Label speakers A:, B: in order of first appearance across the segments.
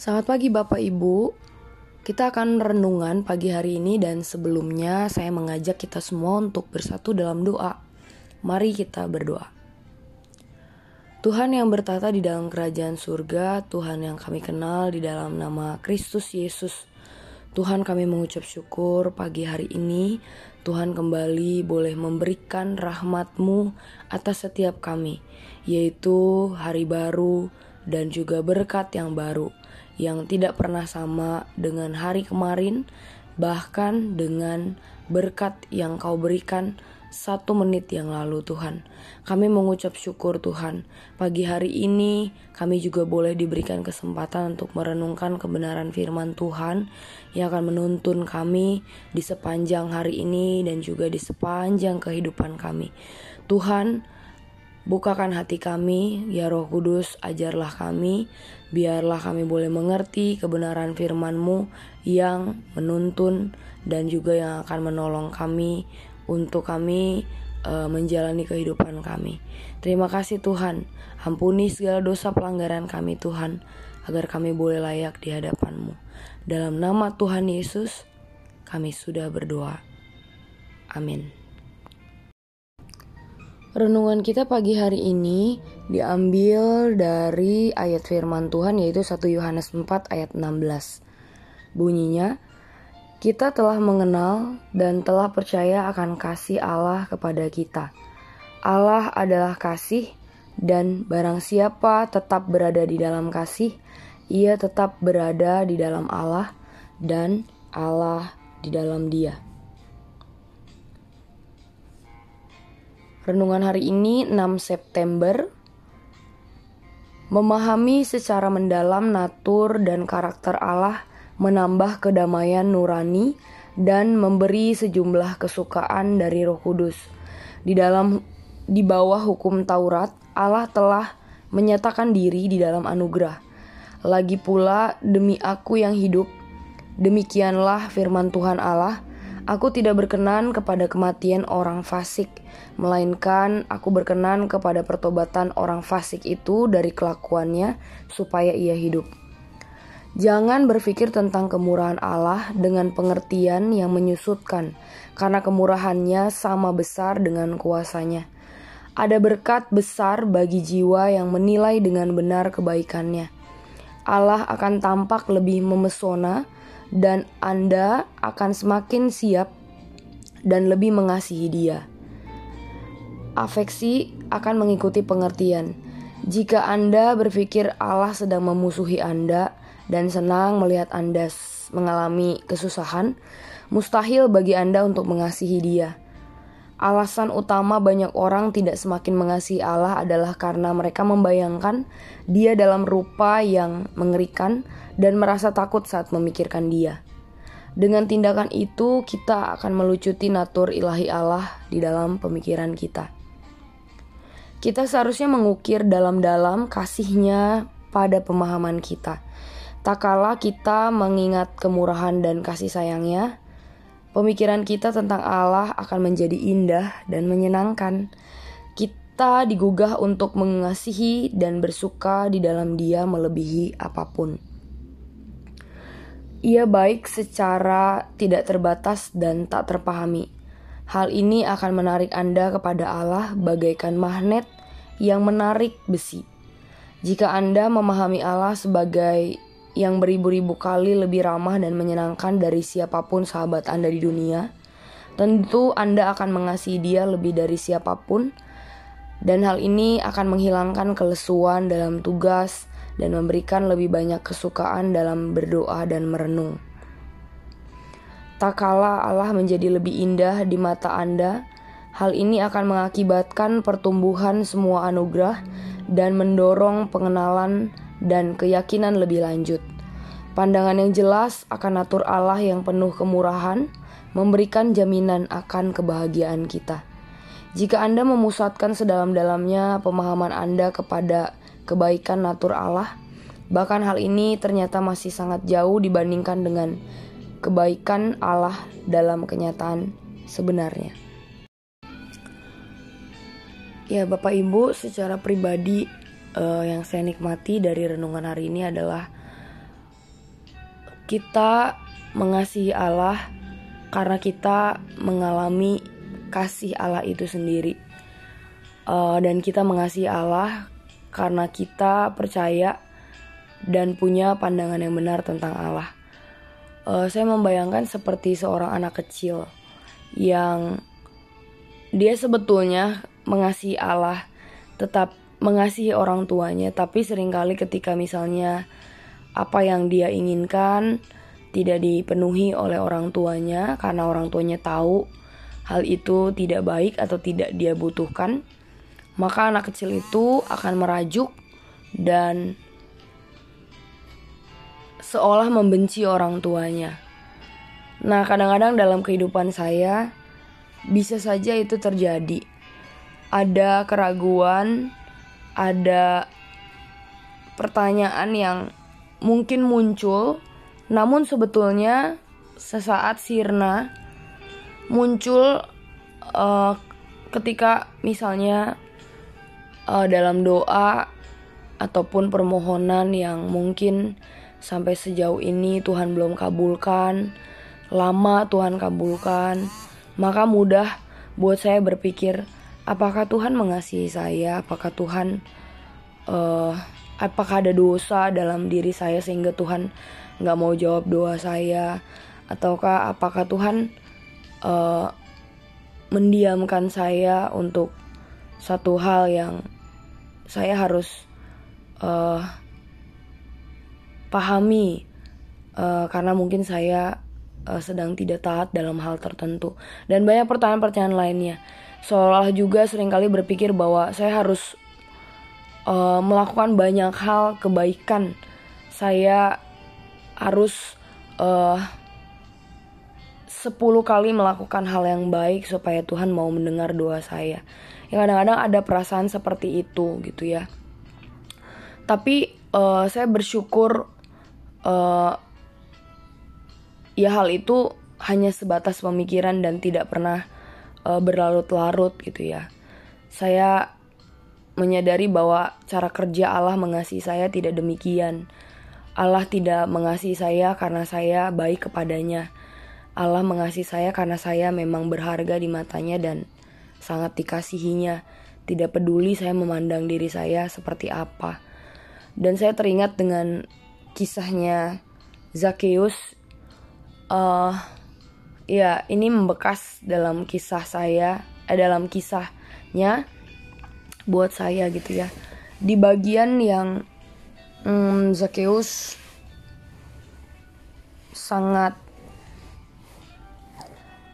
A: Selamat pagi Bapak Ibu. Kita akan renungan pagi hari ini dan sebelumnya saya mengajak kita semua untuk bersatu dalam doa. Mari kita berdoa. Tuhan yang bertata di dalam kerajaan surga, Tuhan yang kami kenal di dalam nama Kristus Yesus. Tuhan kami mengucap syukur pagi hari ini Tuhan kembali boleh memberikan rahmat-Mu atas setiap kami, yaitu hari baru dan juga berkat yang baru yang tidak pernah sama dengan hari kemarin, bahkan dengan berkat yang Kau berikan satu menit yang lalu Tuhan. Kami mengucap syukur Tuhan. Pagi hari ini kami juga boleh diberikan kesempatan untuk merenungkan kebenaran firman Tuhan yang akan menuntun kami di sepanjang hari ini dan juga di sepanjang kehidupan kami. Tuhan, Bukakan hati kami, ya Roh Kudus, ajarlah kami, biarlah kami boleh mengerti kebenaran firman-Mu yang menuntun dan juga yang akan menolong kami untuk kami uh, menjalani kehidupan kami. Terima kasih Tuhan, ampuni segala dosa pelanggaran kami Tuhan, agar kami boleh layak di hadapan-Mu. Dalam nama Tuhan Yesus, kami sudah berdoa. Amin. Renungan kita pagi hari ini diambil dari ayat firman Tuhan yaitu 1 Yohanes 4 ayat 16. Bunyinya, kita telah mengenal dan telah percaya akan kasih Allah kepada kita. Allah adalah kasih dan barang siapa tetap berada di dalam kasih, ia tetap berada di dalam Allah dan Allah di dalam dia. Renungan hari ini 6 September Memahami secara mendalam natur dan karakter Allah menambah kedamaian nurani dan memberi sejumlah kesukaan dari Roh Kudus. Di dalam di bawah hukum Taurat, Allah telah menyatakan diri di dalam anugerah. Lagi pula demi aku yang hidup, demikianlah firman Tuhan Allah, Aku tidak berkenan kepada kematian orang fasik, melainkan aku berkenan kepada pertobatan orang fasik itu dari kelakuannya, supaya ia hidup. Jangan berpikir tentang kemurahan Allah dengan pengertian yang menyusutkan, karena kemurahannya sama besar dengan kuasanya. Ada berkat besar bagi jiwa yang menilai dengan benar kebaikannya. Allah akan tampak lebih memesona dan Anda akan semakin siap dan lebih mengasihi Dia. Afeksi akan mengikuti pengertian. Jika Anda berpikir Allah sedang memusuhi Anda dan senang melihat Anda mengalami kesusahan, mustahil bagi Anda untuk mengasihi Dia. Alasan utama banyak orang tidak semakin mengasihi Allah adalah karena mereka membayangkan Dia dalam rupa yang mengerikan dan merasa takut saat memikirkan Dia. Dengan tindakan itu, kita akan melucuti natur ilahi Allah di dalam pemikiran kita. Kita seharusnya mengukir dalam-dalam kasihnya pada pemahaman kita. Tak kala kita mengingat kemurahan dan kasih sayangnya, pemikiran kita tentang Allah akan menjadi indah dan menyenangkan. Kita digugah untuk mengasihi dan bersuka di dalam dia melebihi apa pun. Ia baik secara tidak terbatas dan tak terpahami. Hal ini akan menarik Anda kepada Allah bagaikan magnet yang menarik besi. Jika Anda memahami Allah sebagai yang beribu-ribu kali lebih ramah dan menyenangkan dari siapa pun sahabat Anda di dunia, tentu Anda akan mengasihi Dia lebih dari siapa pun, dan hal ini akan menghilangkan kelesuan dalam tugas, dan memberikan lebih banyak kesukaan dalam berdoa dan merenung. Tak kala Allah menjadi lebih indah di mata Anda, hal ini akan mengakibatkan pertumbuhan semua anugerah dan mendorong pengenalan dan keyakinan lebih lanjut. Pandangan yang jelas akan natur Allah yang penuh kemurahan memberikan jaminan akan kebahagiaan kita. Jika Anda memusatkan sedalam-dalamnya pemahaman Anda kepada kebaikan natur Allah. Bahkan hal ini ternyata masih sangat jauh dibandingkan dengan kebaikan Allah dalam kenyataan sebenarnya. Ya, Bapak Ibu, secara pribadi uh, yang saya nikmati dari renungan hari ini adalah kita mengasihi Allah karena kita mengalami kasih Allah itu sendiri, uh, dan kita mengasihi Allah karena kita percaya dan punya pandangan yang benar tentang Allah. Uh, saya membayangkan seperti seorang anak kecil yang dia sebetulnya mengasihi Allah, tetap mengasihi orang tuanya, tapi sering kali ketika misalnya apa yang dia inginkan tidak dipenuhi oleh orang tuanya karena orang tuanya tahu hal itu tidak baik atau tidak dia butuhkan, maka anak kecil itu akan merajuk dan seolah membenci orang tuanya. Nah, kadang-kadang dalam kehidupan saya bisa saja itu terjadi. Ada keraguan, ada pertanyaan yang mungkin muncul, namun sebetulnya sesaat sirna muncul uh, ketika misalnya uh, dalam doa ataupun permohonan yang mungkin sampai sejauh ini Tuhan belum kabulkan, lama Tuhan kabulkan, maka mudah buat saya berpikir apakah Tuhan mengasihi saya, apakah Tuhan uh, apakah ada dosa dalam diri saya sehingga Tuhan nggak mau jawab doa saya? Ataukah apakah Tuhan uh, mendiamkan saya untuk satu hal yang saya harus uh, pahami uh, karena mungkin saya uh, sedang tidak taat dalam hal tertentu. Dan banyak pertanyaan-pertanyaan lainnya seolah juga sering kali berpikir bahwa saya harus uh, melakukan banyak hal kebaikan saya harus uh, 10 kali melakukan hal yang baik supaya Tuhan mau mendengar doa saya. Ya kadang-kadang ada perasaan seperti itu gitu ya. Tapi uh, saya bersyukur uh, ya hal itu hanya sebatas pemikiran dan tidak pernah uh, berlarut-larut gitu ya. Saya menyadari bahwa cara kerja Allah mengasihi saya tidak demikian. Allah tidak mengasihi saya karena saya baik kepadanya. Allah mengasihi saya karena saya memang berharga di matanya dan sangat dikasihinya. Tidak peduli saya memandang diri saya seperti apa. Dan saya teringat dengan kisahnya Zakheus. Uh, ya, ini membekas dalam kisah saya, eh, dalam kisahnya buat saya gitu ya. Di bagian yang hmm, Zakheus sangat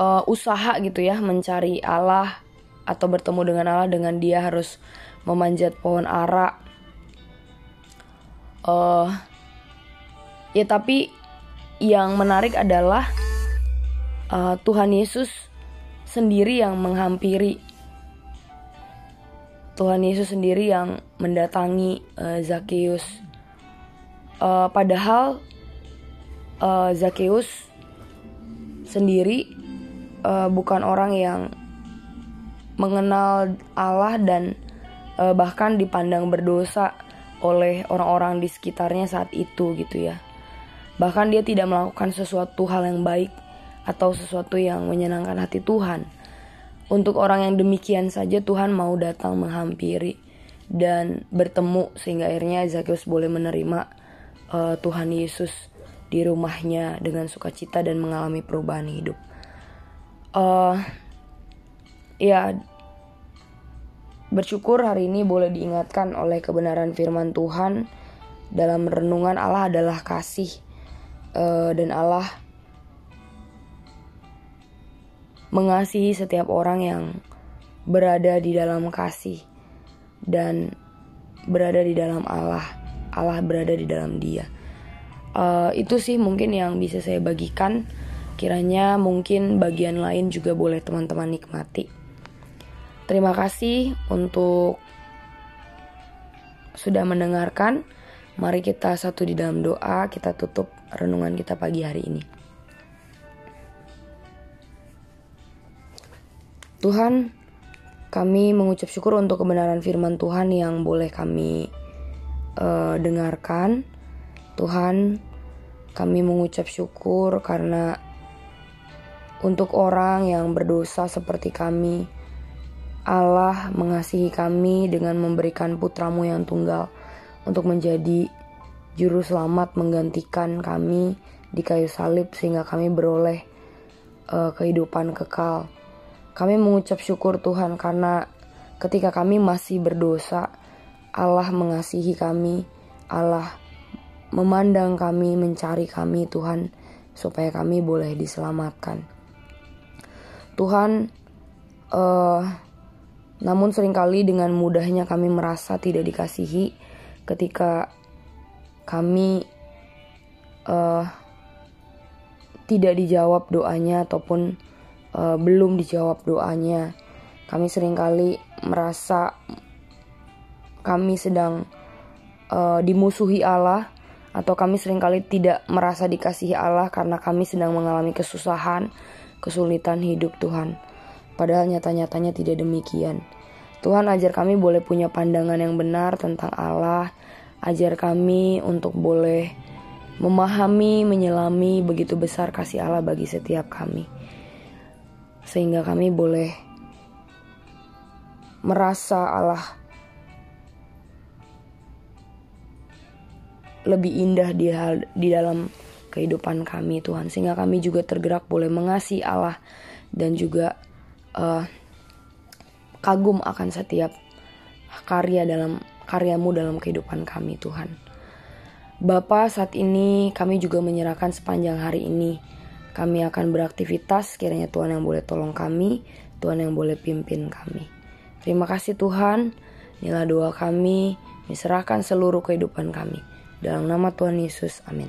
A: uh, usaha gitu ya mencari Allah atau bertemu dengan Allah dengan dia harus memanjat pohon ara. Uh, ya tapi yang menarik adalah uh, Tuhan Yesus sendiri yang menghampiri Tuhan Yesus sendiri yang mendatangi uh, Zakheus. Uh, padahal uh, Zakheus sendiri uh, bukan orang yang mengenal Allah dan uh, bahkan dipandang berdosa oleh orang-orang di sekitarnya saat itu gitu ya. Bahkan dia tidak melakukan sesuatu hal yang baik atau sesuatu yang menyenangkan hati Tuhan. Untuk orang yang demikian saja Tuhan mau datang menghampiri dan bertemu sehingga akhirnya Zakheus boleh menerima uh, Tuhan Yesus di rumahnya dengan sukacita dan mengalami perubahan hidup. Uh, ya bersyukur hari ini boleh diingatkan oleh kebenaran firman Tuhan dalam renungan Allah adalah kasih uh, dan Allah mengasihi setiap orang yang berada di dalam kasih dan berada di dalam Allah. Allah berada di dalam Dia. Uh, itu sih mungkin yang bisa saya bagikan. Kiranya mungkin bagian lain juga boleh teman-teman nikmati. Terima kasih untuk sudah mendengarkan. Mari kita satu di dalam doa, kita tutup renungan kita pagi hari ini. Tuhan, kami mengucap syukur untuk kebenaran firman Tuhan yang boleh kami uh, dengarkan. Tuhan, Kami mengucap syukur karena untuk orang yang berdosa seperti kami, Allah mengasihi kami dengan memberikan putramu yang tunggal untuk menjadi juru selamat menggantikan kami di kayu salib sehingga kami beroleh uh, kehidupan kekal. Kami mengucap syukur Tuhan karena ketika kami masih berdosa, Allah mengasihi kami, Allah memandang kami, mencari kami Tuhan supaya kami boleh diselamatkan. Tuhan, uh, namun sering kali dengan mudahnya kami merasa tidak dikasihi ketika kami uh, tidak dijawab doanya ataupun uh, belum dijawab doanya. Kami sering kali merasa kami sedang uh, dimusuhi Allah atau kami sering kali tidak merasa dikasihi Allah karena kami sedang mengalami kesusahan, kesulitan hidup Tuhan. Padahal nyata-nyatanya tidak demikian. Tuhan ajar kami boleh punya pandangan yang benar tentang Allah. Ajar kami untuk boleh memahami, menyelami begitu besar kasih Allah bagi setiap kami. Sehingga kami boleh merasa Allah lebih indah di, hal, di dalam kehidupan kami Tuhan sehingga kami juga tergerak boleh mengasihi Allah dan juga uh, kagum akan setiap karya dalam karyamu dalam kehidupan kami Tuhan. Bapak saat ini kami juga menyerahkan sepanjang hari ini kami akan beraktivitas kiranya Tuhan yang boleh tolong kami, Tuhan yang boleh pimpin kami. Terima kasih Tuhan, inilah doa kami, diserahkan seluruh kehidupan kami. Dalam nama Tuhan Yesus, amin.